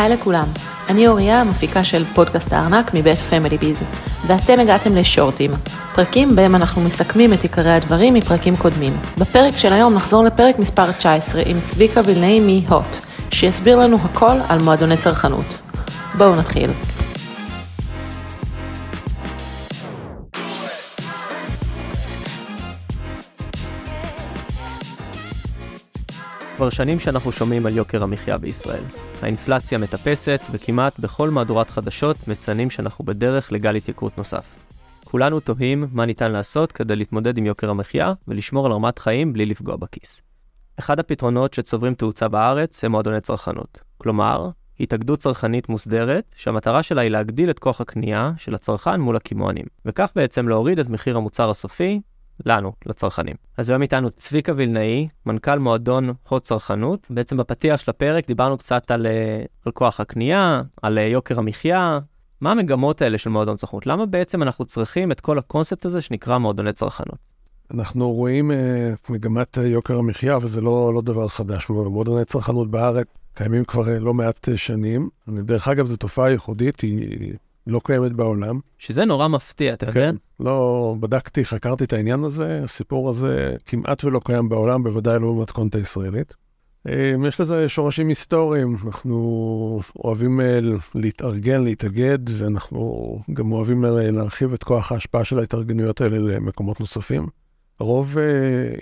היי לכולם, אני אוריה, המפיקה של פודקאסט הארנק מבית פמילי ביז, ואתם הגעתם לשורטים, פרקים בהם אנחנו מסכמים את עיקרי הדברים מפרקים קודמים. בפרק של היום נחזור לפרק מספר 19 עם צביקה וילנאי מהוט, שיסביר לנו הכל על מועדוני צרכנות. בואו נתחיל. כבר שנים שאנחנו שומעים על יוקר המחיה בישראל. האינפלציה מטפסת, וכמעט בכל מהדורת חדשות מציינים שאנחנו בדרך לגל התייקרות נוסף. כולנו תוהים מה ניתן לעשות כדי להתמודד עם יוקר המחיה ולשמור על רמת חיים בלי לפגוע בכיס. אחד הפתרונות שצוברים תאוצה בארץ הם מועדוני צרכנות. כלומר, התאגדות צרכנית מוסדרת, שהמטרה שלה היא להגדיל את כוח הקנייה של הצרכן מול הקמעונים, וכך בעצם להוריד את מחיר המוצר הסופי לנו, לצרכנים. אז היום איתנו צביקה וילנאי, מנכ"ל מועדון הוט צרכנות. בעצם בפתיח של הפרק דיברנו קצת על, אה, על כוח הקנייה, על אה, יוקר המחיה. מה המגמות האלה של מועדון צרכנות? למה בעצם אנחנו צריכים את כל הקונספט הזה שנקרא מועדוני צרכנות? אנחנו רואים uh, מגמת יוקר המחיה, וזה לא, לא דבר חדש. מועדוני צרכנות בארץ קיימים כבר uh, לא מעט uh, שנים. דרך אגב, זו תופעה ייחודית, היא לא קיימת בעולם. שזה נורא מפתיע, אתה כן, יודע? לא, בדקתי, חקרתי את העניין הזה, הסיפור הזה כמעט ולא קיים בעולם, בוודאי לא במתכונת הישראלית. אה, יש לזה שורשים היסטוריים, אנחנו אוהבים אה, להתארגן, להתאגד, ואנחנו גם אוהבים אה, להרחיב את כוח ההשפעה של ההתארגנויות האלה למקומות נוספים. רוב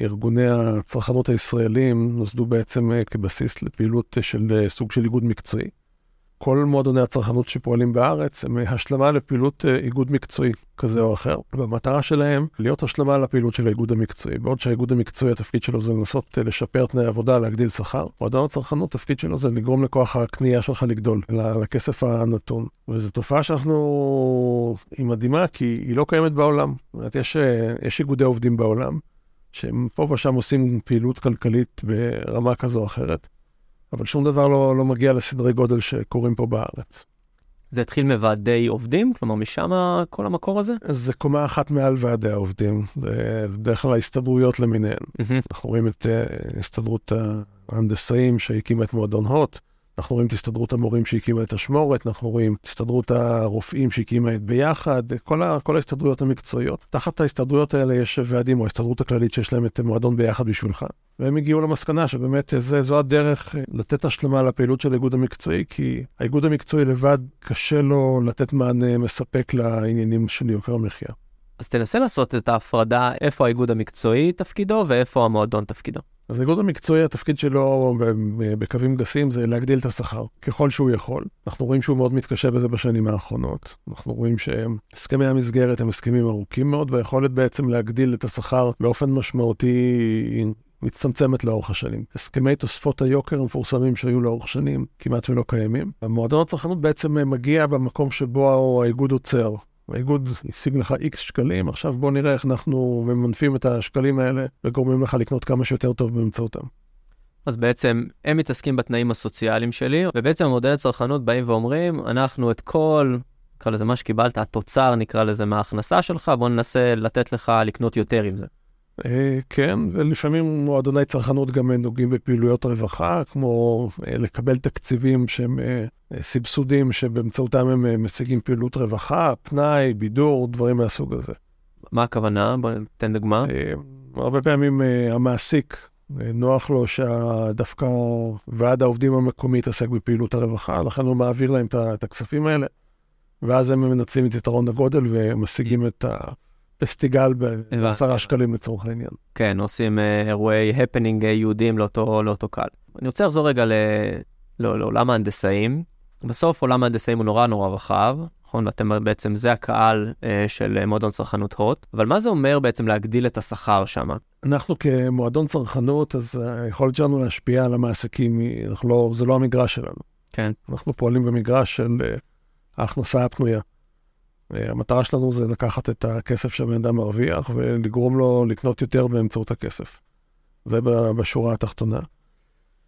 ארגוני הצרכנות הישראלים נוסדו בעצם כבסיס לפעילות של סוג של איגוד מקצועי. כל מועדוני הצרכנות שפועלים בארץ הם השלמה לפעילות אה, איגוד מקצועי כזה או אחר, והמטרה שלהם להיות השלמה לפעילות של האיגוד המקצועי. בעוד שהאיגוד המקצועי, התפקיד שלו זה לנסות אה, לשפר תנאי עבודה, להגדיל שכר, מועדון הצרכנות, התפקיד שלו זה לגרום לכוח הקנייה שלך לגדול, לכסף הנתון. וזו תופעה שאנחנו, היא מדהימה כי היא לא קיימת בעולם. זאת אומרת, יש, אה, יש איגודי עובדים בעולם, שהם פה ושם עושים פעילות כלכלית ברמה כזו או אחרת. אבל שום דבר לא, לא מגיע לסדרי גודל שקורים פה בארץ. זה התחיל מוועדי עובדים? כלומר, משם כל המקור הזה? זה קומה אחת מעל ועדי העובדים. זה, זה בדרך כלל ההסתדרויות למיניהן. Mm-hmm. אנחנו רואים את uh, הסתדרות ההנדסאים שהקימה את מועדון הוט, אנחנו רואים את הסתדרות המורים שהקימה את אשמורת, אנחנו רואים את הסתדרות הרופאים שהקימה את ביחד, כל, ה, כל ההסתדרויות המקצועיות. תחת ההסתדרויות האלה יש ועדים, או ההסתדרות הכללית שיש להם את מועדון ביחד בשבילך. והם הגיעו למסקנה שבאמת זה, זו הדרך לתת השלמה לפעילות של האיגוד המקצועי, כי האיגוד המקצועי לבד קשה לו לתת מענה מספק לעניינים של יוקר המחיה. אז תנסה לעשות את ההפרדה איפה האיגוד המקצועי תפקידו ואיפה המועדון תפקידו. אז האיגוד המקצועי, התפקיד שלו בקווים גסים זה להגדיל את השכר ככל שהוא יכול. אנחנו רואים שהוא מאוד מתקשה בזה בשנים האחרונות. אנחנו רואים שהסכמי המסגרת הם הסכמים ארוכים מאוד, והיכולת בעצם להגדיל את השכר באופן משמעותי מצטמצמת לאורך השנים. הסכמי תוספות היוקר המפורסמים שהיו לאורך שנים כמעט ולא קיימים. המועדון הצרכנות בעצם מגיע במקום שבו האיגוד עוצר. האיגוד השיג לך איקס שקלים, עכשיו בוא נראה איך אנחנו ממנפים את השקלים האלה וגורמים לך לקנות כמה שיותר טוב באמצעותם. אז בעצם הם מתעסקים בתנאים הסוציאליים שלי, ובעצם מודלי הצרכנות באים ואומרים, אנחנו את כל, נקרא לזה מה שקיבלת, התוצר נקרא לזה מההכנסה שלך, בוא ננסה לתת לך לקנות יותר עם זה. אה, כן, ולפעמים מועדוני צרכנות גם נוגעים בפעילויות רווחה, כמו אה, לקבל תקציבים שהם אה, סבסודים שבאמצעותם הם משיגים פעילות רווחה, פנאי, בידור, דברים מהסוג הזה. מה הכוונה? בוא ניתן דוגמה. הרבה פעמים המעסיק, נוח לו שדווקא ועד העובדים המקומי יתעסק בפעילות הרווחה, לכן הוא מעביר להם את הכספים האלה, ואז הם מנצלים את יתרון הגודל ומשיגים את ה... פסטיגל בעשרה שקלים לצורך העניין. כן, עושים אה, אירועי הפנינג אה, יהודים לאותו, לאותו קהל. אני רוצה לחזור רגע ל... לא, לעולם ההנדסאים. בסוף עולם ההנדסאים הוא נורא נורא רחב, נכון? ואתם בעצם, זה הקהל אה, של מועדון צרכנות הוט, אבל מה זה אומר בעצם להגדיל את השכר שם? אנחנו כמועדון צרכנות, אז היכולת שלנו להשפיע על המעסיקים, לא, זה לא המגרש שלנו. כן. אנחנו פועלים במגרש של ההכנסה הפנויה. המטרה שלנו זה לקחת את הכסף שהבן אדם מרוויח ולגרום לו לקנות יותר באמצעות הכסף. זה בשורה התחתונה.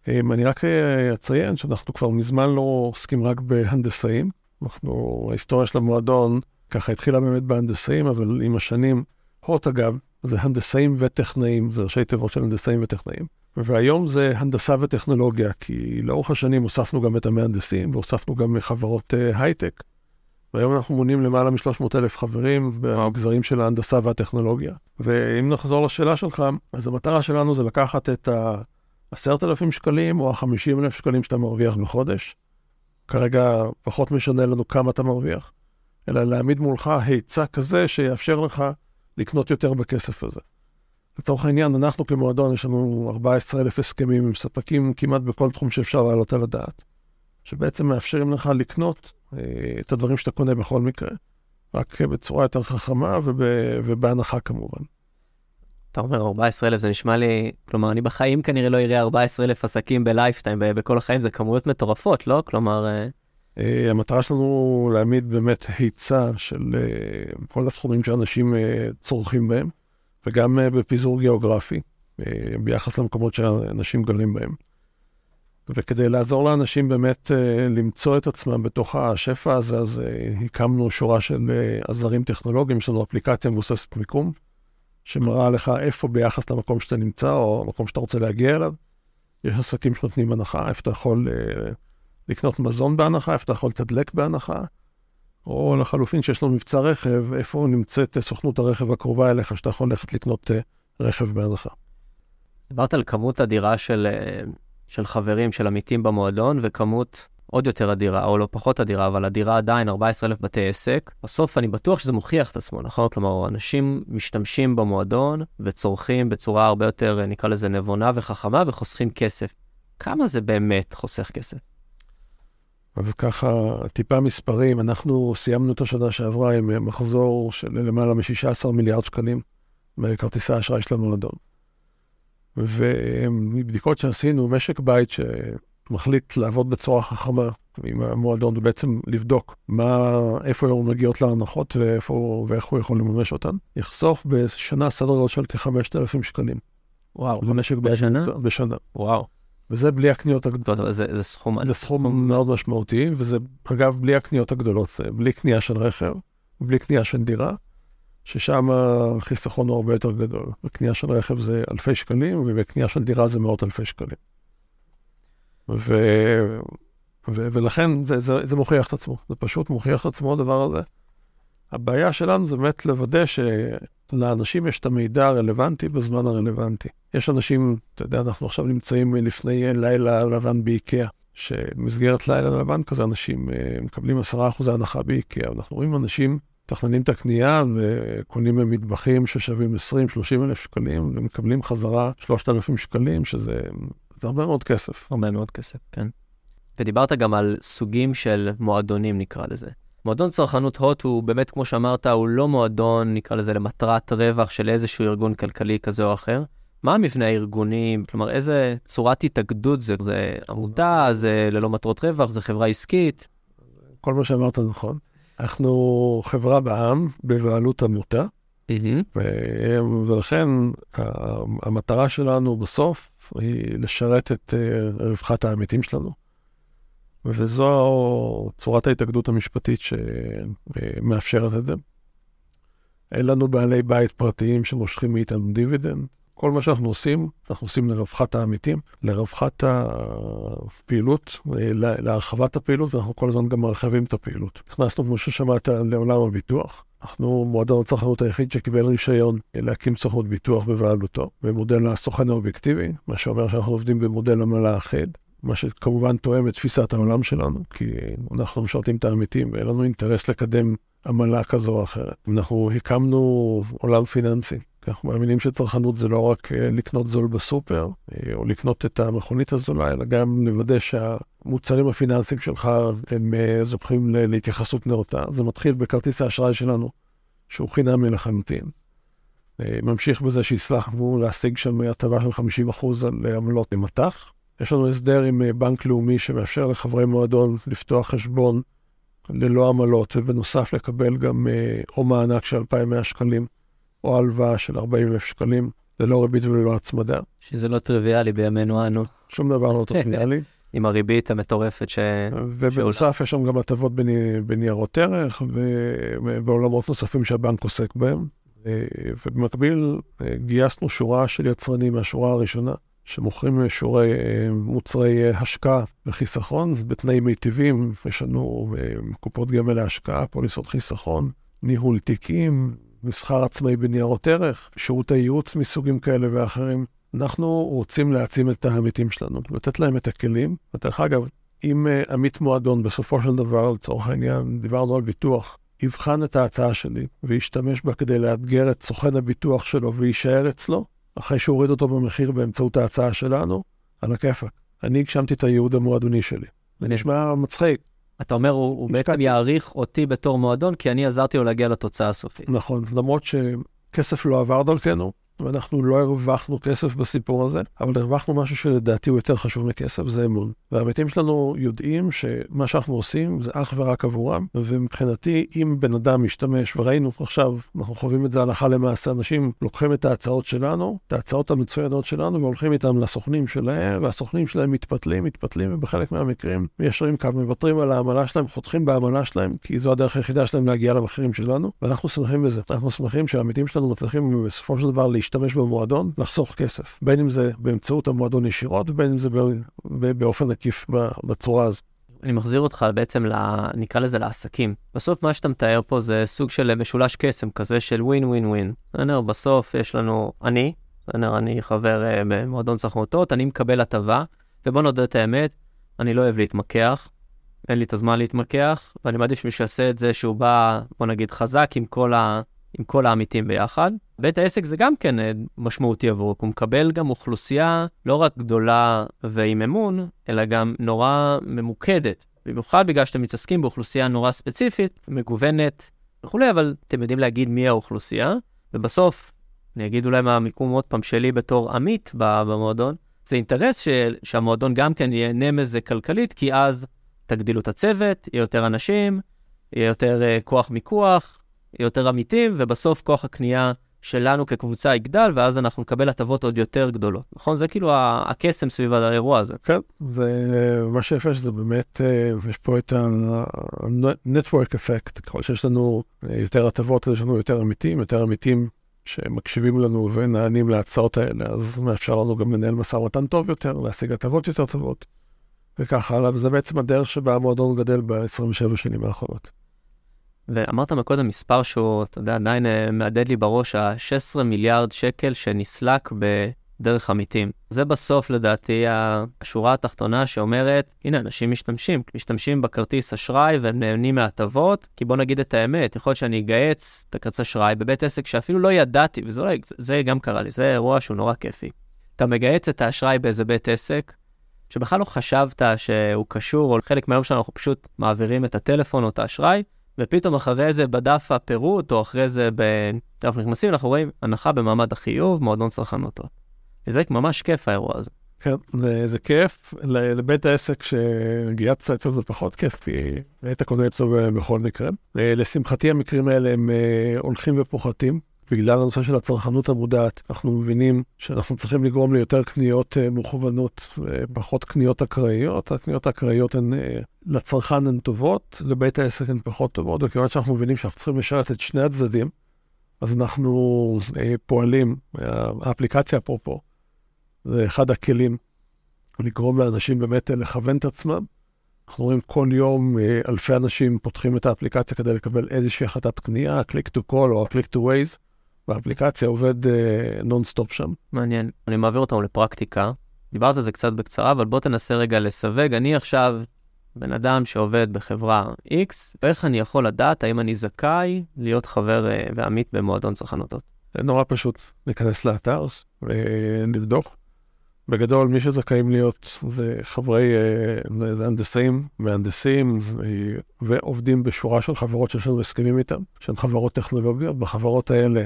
אני רק אה, אציין שאנחנו כבר מזמן לא עוסקים רק בהנדסאים. אנחנו, ההיסטוריה של המועדון ככה התחילה באמת בהנדסאים, אבל עם השנים, הוט אגב, זה הנדסאים וטכנאים, זה ראשי תיבות של הנדסאים וטכנאים. והיום זה הנדסה וטכנולוגיה, כי לאורך השנים הוספנו גם את המהנדסים והוספנו גם חברות uh, הייטק. והיום אנחנו מונים למעלה מ-300 אלף חברים במגזרים של ההנדסה והטכנולוגיה. ואם נחזור לשאלה שלך, אז המטרה שלנו זה לקחת את ה-10,000 שקלים או ה-50,000 שקלים שאתה מרוויח בחודש. כרגע פחות משנה לנו כמה אתה מרוויח, אלא להעמיד מולך היצע כזה שיאפשר לך לקנות יותר בכסף הזה. לצורך העניין, אנחנו כמועדון, יש לנו 14,000 הסכמים עם ספקים כמעט בכל תחום שאפשר להעלות על הדעת, שבעצם מאפשרים לך לקנות את הדברים שאתה קונה בכל מקרה, רק בצורה יותר חכמה וב, ובהנחה כמובן. אתה אומר 14,000, זה נשמע לי, כלומר, אני בחיים כנראה לא אראה 14,000 עסקים בלייפטיים, בכל החיים זה כמויות מטורפות, לא? כלומר... אה, אה, המטרה שלנו להעמיד באמת היצע של כל התחומים שאנשים צורכים בהם. וגם אה, בפיזור גיאוגרפי, אה, ביחס למקומות שאנשים גרים בהם. וכדי לעזור לאנשים באמת אה, למצוא את עצמם בתוך השפע הזה, אז הקמנו שורה של עזרים טכנולוגיים, יש לנו אפליקציה מבוססת מיקום, שמראה לך איפה ביחס למקום שאתה נמצא, או המקום שאתה רוצה להגיע אליו. יש עסקים שנותנים הנחה, איפה אתה יכול לקנות מזון בהנחה, איפה אתה יכול לתדלק בהנחה. או לחלופין שיש לו מבצע רכב, איפה נמצאת סוכנות הרכב הקרובה אליך, שאתה יכול ללכת לקנות אה, רכב בהנחה. דיברת על כמות אדירה של, אה, של חברים, של עמיתים במועדון, וכמות עוד יותר אדירה, או לא פחות אדירה, אבל אדירה עדיין, 14,000 בתי עסק. בסוף אני בטוח שזה מוכיח את עצמו, נכון? כלומר, אנשים משתמשים במועדון וצורכים בצורה הרבה יותר, אה, נקרא לזה, נבונה וחכמה, וחוסכים כסף. כמה זה באמת חוסך כסף? אז ככה, טיפה מספרים, אנחנו סיימנו את השנה שעברה עם מחזור של למעלה מ-16 מיליארד שקלים בכרטיסי האשראי של המועדון. ומבדיקות שעשינו, משק בית שמחליט לעבוד בצורה חכמה עם המועדון, ובעצם לבדוק מה, איפה הוא מגיעות להנחות ואיפה, ואיך הוא יכול לממש אותן, יחסוך בשנה סדר גודל של כ-5,000 שקלים. וואו, למשק בית בשנה? בשנה. וואו. וזה בלי הקניות הגדולות. זה, זה סכום... זה סכום מאוד משמעותי, וזה אגב בלי הקניות הגדולות, בלי קנייה של רכב, בלי קנייה של דירה, ששם החיסכון הוא הרבה יותר גדול. בקנייה של רכב זה אלפי שקלים, ובקנייה של דירה זה מאות אלפי שקלים. ו... ו... ולכן זה, זה, זה מוכיח את עצמו, זה פשוט מוכיח את עצמו הדבר הזה. הבעיה שלנו זה באמת לוודא שלאנשים יש את המידע הרלוונטי בזמן הרלוונטי. יש אנשים, אתה יודע, אנחנו עכשיו נמצאים לפני לילה לבן באיקאה, שבמסגרת לילה לבן כזה אנשים אה, מקבלים 10% הנחה באיקאה. אנחנו רואים אנשים מתכננים את הקנייה וקונים מטבחים ששווים 20-30 אלף שקלים ומקבלים חזרה 3,000 שקלים, שזה הרבה מאוד כסף. הרבה מאוד כסף, כן. ודיברת גם על סוגים של מועדונים, נקרא לזה. מועדון צרכנות הוט הוא באמת, כמו שאמרת, הוא לא מועדון, נקרא לזה, למטרת רווח של איזשהו ארגון כלכלי כזה או אחר. מה המבנה הארגוני? כלומר, איזה צורת התאגדות זה? זה עמותה, זה ללא מטרות רווח, זה חברה עסקית? כל מה שאמרת נכון. אנחנו חברה בעם, בבעלות עמותה, ולכן המטרה שלנו בסוף היא לשרת את אה, רווחת העמיתים שלנו. וזו צורת ההתאגדות המשפטית שמאפשרת את זה. אין לנו בעלי בית פרטיים שמושכים מאיתנו דיבידנד. כל מה שאנחנו עושים, אנחנו עושים לרווחת העמיתים, לרווחת הפעילות, להרחבת הפעילות, ואנחנו כל הזמן גם מרחבים את הפעילות. נכנסנו, כמו ששמעת, לעולם הביטוח. אנחנו מועדון הצרכנות היחיד שקיבל רישיון להקים סוכנות ביטוח בבעלותו, במודל הסוכן האובייקטיבי, מה שאומר שאנחנו עובדים במודל עמלה אחיד. מה שכמובן תואם את תפיסת העולם שלנו, כי אנחנו משרתים את העמיתים ואין לנו אינטרס לקדם עמלה כזו או אחרת. אנחנו הקמנו עולם פיננסי. אנחנו מאמינים שצרכנות זה לא רק אה, לקנות זול בסופר, אה, או לקנות את המכונית הזולה, אלא גם לוודא שהמוצרים הפיננסיים שלך הם אה, זוכים להתייחסות נאותה. זה מתחיל בכרטיס האשראי שלנו, שהוא חינמי לחלוטין. ממשיך בזה שהצלחנו להשיג שם הטבה של 50% על עמלות למטח. יש לנו הסדר עם בנק לאומי שמאפשר לחברי מועדון לפתוח חשבון ללא עמלות, ובנוסף לקבל גם או מענק של 2,100 שקלים או הלוואה של 40 אלף שקלים, ללא ריבית וללא הצמדה. שזה לא טריוויאלי בימינו אנו. שום דבר לא טריוויאלי. עם הריבית המטורפת ש... ובנוסף יש שם גם הטבות בניירות ערך ובעולמות נוספים שהבנק עוסק בהם. ובמקביל גייסנו שורה של יצרנים מהשורה הראשונה, שמוכרים שיעורי מוצרי השקעה וחיסכון בתנאים מיטיבים. יש לנו קופות גמל להשקעה, פוליסות חיסכון, ניהול תיקים, מסחר עצמאי בניירות ערך, שירותי ייעוץ מסוגים כאלה ואחרים. אנחנו רוצים להעצים את העמיתים שלנו, לתת להם את הכלים. ודרך אגב, אם עמית מועדון, בסופו של דבר, לצורך העניין, דיברנו על ביטוח, יבחן את ההצעה שלי וישתמש בה כדי לאתגר את סוכן הביטוח שלו ויישאר אצלו, אחרי שהוא הוריד אותו במחיר באמצעות ההצעה שלנו, על הכיפאק. אני הגשמתי את הייעוד המועדוני שלי. זה נשמע מצחיק. אתה אומר, הוא, הוא בעצם יעריך אותי בתור מועדון, כי אני עזרתי לו להגיע לתוצאה הסופית. נכון, למרות שכסף לא עבר דרכנו, ואנחנו לא הרווחנו כסף בסיפור הזה, אבל הרווחנו משהו שלדעתי הוא יותר חשוב מכסף, זה אמון. והעמיתים שלנו יודעים שמה שאנחנו עושים זה אך ורק עבורם, ומבחינתי, אם בן אדם משתמש, וראינו עכשיו, אנחנו חווים את זה הלכה למעשה, אנשים לוקחים את ההצעות שלנו, את ההצעות המצוינות שלנו, והולכים איתם לסוכנים שלהם, והסוכנים שלהם מתפתלים, מתפתלים, ובחלק מהמקרים מיישרים קו, מוותרים על העמלה שלהם, חותכים בעמלה שלהם, כי זו הדרך היחידה שלהם להגיע למחירים שלנו, ואנחנו שמחים בזה. אנחנו שמחים שהעמיתים שלנו מצליחים בסופו של דבר להשתמש במועדון, לחסוך כסף. בין אם זה באמצעות המועדון ישירות, ובין אם זה באופן עקיף בצורה הזו. אני מחזיר אותך בעצם, ל, נקרא לזה לעסקים. בסוף מה שאתה מתאר פה זה סוג של משולש קסם כזה של ווין ווין ווין. בסוף יש לנו, אני, אני חבר uh, במועדון צחמותות, אני מקבל הטבה, ובוא נודה את האמת, אני לא אוהב להתמקח, אין לי את הזמן להתמקח, ואני מעדיף שמישהו יעשה את זה שהוא בא, בוא נגיד, חזק עם כל ה... עם כל העמיתים ביחד. בית העסק זה גם כן אה, משמעותי עבורו, הוא מקבל גם אוכלוסייה לא רק גדולה ועם אמון, אלא גם נורא ממוקדת. במיוחד בגלל שאתם מתעסקים באוכלוסייה נורא ספציפית, מגוונת וכולי, אבל אתם יודעים להגיד מי האוכלוסייה, ובסוף, אני אגיד אולי מהמיקום עוד פעם שלי בתור עמית במועדון, זה אינטרס ש, שהמועדון גם כן ייהנה מזה כלכלית, כי אז תגדילו את הצוות, יהיה יותר אנשים, יהיה יותר uh, כוח מיקוח, יותר עמיתים, ובסוף כוח הקנייה שלנו כקבוצה יגדל, ואז אנחנו נקבל הטבות עוד יותר גדולות. נכון? זה כאילו הקסם סביב האירוע הזה. כן, זה מה שיפה שזה באמת, אה, יש פה את ה-network effect, ככל שיש לנו אה, יותר הטבות, יש לנו יותר עמיתים, יותר עמיתים שמקשיבים לנו ונענים להצעות האלה, אז מאפשר לנו גם לנהל משא ומתן טוב יותר, להשיג הטבות יותר טובות, וכך הלאה, וזה בעצם הדרך שבה המועדון גדל ב-27 שנים האחרונות. ואמרת מקודם מספר שהוא, אתה יודע, עדיין אה, מהדהד לי בראש, ה-16 מיליארד שקל שנסלק בדרך עמיתים. זה בסוף, לדעתי, השורה התחתונה שאומרת, הנה, אנשים משתמשים, משתמשים בכרטיס אשראי והם נהנים מהטבות, כי בוא נגיד את האמת, יכול להיות שאני אגייץ את הכרטיס אשראי בבית עסק שאפילו לא ידעתי, וזה לא, זה גם קרה לי, זה אירוע שהוא נורא כיפי. אתה מגייץ את האשראי באיזה בית עסק, שבכלל לא חשבת שהוא קשור, או חלק מהיום שלנו אנחנו פשוט מעבירים את הטלפון או את האשראי, ופתאום אחרי זה בדף הפירוט, או אחרי זה ב... אנחנו נכנסים, אנחנו רואים הנחה במעמד החיוב, מועדון צרכנות. וזה ממש כיף האירוע הזה. כן, זה, זה כיף. לבית העסק שגייסת אצלו זה פחות כיף, כי היית קונה אצלו בכל מקרה. לשמחתי המקרים האלה הם אה, הולכים ופוחתים. בגלל הנושא של הצרכנות המודעת, אנחנו מבינים שאנחנו צריכים לגרום ליותר קניות uh, מוכוונות, uh, פחות קניות אקראיות. הקניות האקראיות הן, uh, לצרכן הן טובות, לבית העסק הן פחות טובות, וכיוון שאנחנו מבינים שאנחנו צריכים לשרת את שני הצדדים, אז אנחנו פועלים, האפליקציה אפרופו, זה אחד הכלים לגרום לאנשים באמת לכוון את עצמם. אנחנו רואים כל יום אלפי אנשים פותחים את האפליקציה כדי לקבל איזושהי החלטת קנייה, click to call או click to waze. באפליקציה עובד נונסטופ uh, שם. מעניין. אני מעביר אותנו לפרקטיקה. דיברת על זה קצת בקצרה, אבל בוא תנסה רגע לסווג. אני עכשיו בן אדם שעובד בחברה X, איך אני יכול לדעת האם אני זכאי להיות חבר uh, ועמית במועדון צרכנותות? זה נורא פשוט, להיכנס לאתר ולבדוק. בגדול, מי שזכאים להיות זה חברי, אה, זה הנדסאים, מהנדסים ועובדים בשורה של חברות שיש לנו הסכמים איתם, שהן חברות טכנולוגיות. בחברות האלה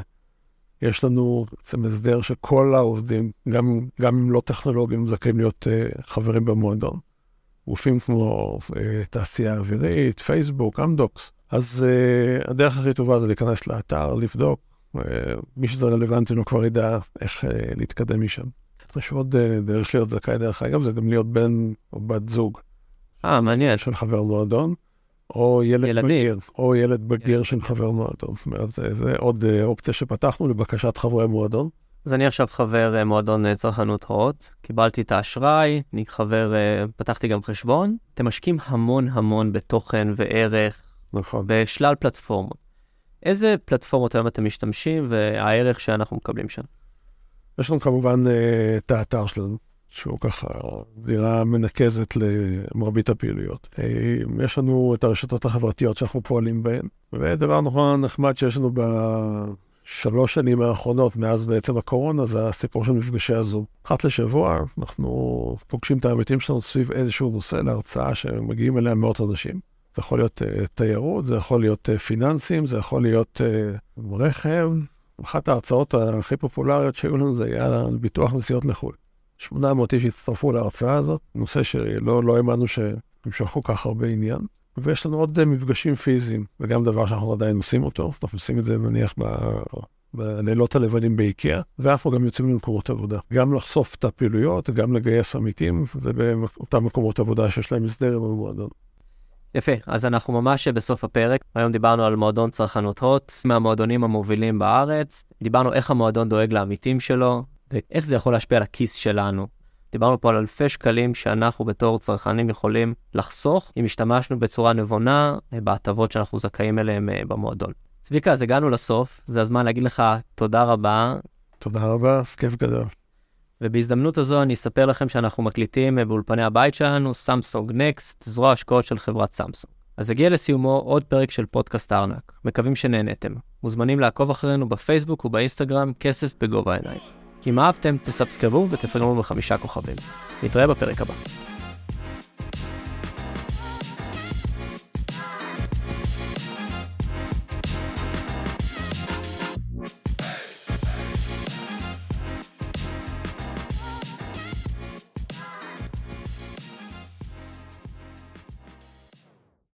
יש לנו בעצם הסדר שכל העובדים, גם, גם אם לא טכנולוגים, זכאים להיות uh, חברים במועדון. גופים כמו uh, תעשייה אווירית, פייסבוק, אמדוקס. אז uh, הדרך הכי טובה זה להיכנס לאתר, לבדוק. Uh, מי שזה רלוונטי לו כבר ידע איך uh, להתקדם משם. יש עוד uh, דרך להיות זכאי, דרך אגב, זה גם להיות בן או בת זוג. אה, מעניין. של חבר מועדון. או ילד ילדים. בגיר, או ילד בגיר של חבר מועדון. זאת אומרת, זה, עוד אה, אופציה שפתחנו לבקשת חברי מועדון. אז אני עכשיו חבר אה, מועדון אה, צרכנות הוט, קיבלתי את האשראי, אני חבר, פתחתי גם חשבון. אתם משקיעים המון המון בתוכן וערך, נכון. בשלל פלטפורמות. איזה פלטפורמות היום אתם משתמשים והערך שאנחנו מקבלים שם? יש לנו כמובן את האתר שלנו, שהוא ככה זירה מנקזת למרבית הפעילויות. אה, יש לנו את הרשתות החברתיות שאנחנו פועלים בהן, ודבר נורא נחמד שיש לנו בשלוש שנים האחרונות, מאז בעצם הקורונה, זה הסיפור של מפגשי הזום. אחת לשבוע אנחנו פוגשים את העמיתים שלנו סביב איזשהו נושא להרצאה שמגיעים אליה מאות אנשים. זה יכול להיות uh, תיירות, זה יכול להיות uh, פיננסים, זה יכול להיות uh, רכב. אחת ההרצאות הכי פופולריות שהיו לנו זה היה על ביטוח נסיעות לחו"ל. 800 איש הצטרפו להרצאה הזאת, נושא שלא לא האמנו שימשכו כך הרבה עניין. ויש לנו עוד מפגשים פיזיים, זה גם דבר שאנחנו עדיין עושים אותו, אנחנו עושים את זה נניח ב... בלילות הלבנים באיקאה, ואנחנו גם יוצאים למקומות עבודה. גם לחשוף את הפעילויות, גם לגייס עמיתים, זה באותם מקומות עבודה שיש להם הסדר עם המועדון. יפה, אז אנחנו ממש בסוף הפרק. היום דיברנו על מועדון צרכנות הוט, מהמועדונים המובילים בארץ. דיברנו איך המועדון דואג לעמיתים שלו, ואיך זה יכול להשפיע על הכיס שלנו. דיברנו פה על אלפי שקלים שאנחנו בתור צרכנים יכולים לחסוך אם השתמשנו בצורה נבונה בהטבות שאנחנו זכאים אליהם אה, במועדון. צביקה, אז הגענו לסוף, זה הזמן להגיד לך תודה רבה. תודה רבה, כיף גדול. ובהזדמנות הזו אני אספר לכם שאנחנו מקליטים אה, באולפני הבית שלנו, סמסונג נקסט, זרוע השקעות של חברת סמסונג. אז הגיע לסיומו עוד פרק של פודקאסט הארנק. מקווים שנהנתם. מוזמנים לעקוב אחרינו בפייסבוק ובאינסטגרם, כסף בגובה העיניים. אם אהבתם, תסאבסקרבו ותפרגנו בחמישה כוכבים. נתראה בפרק הבא.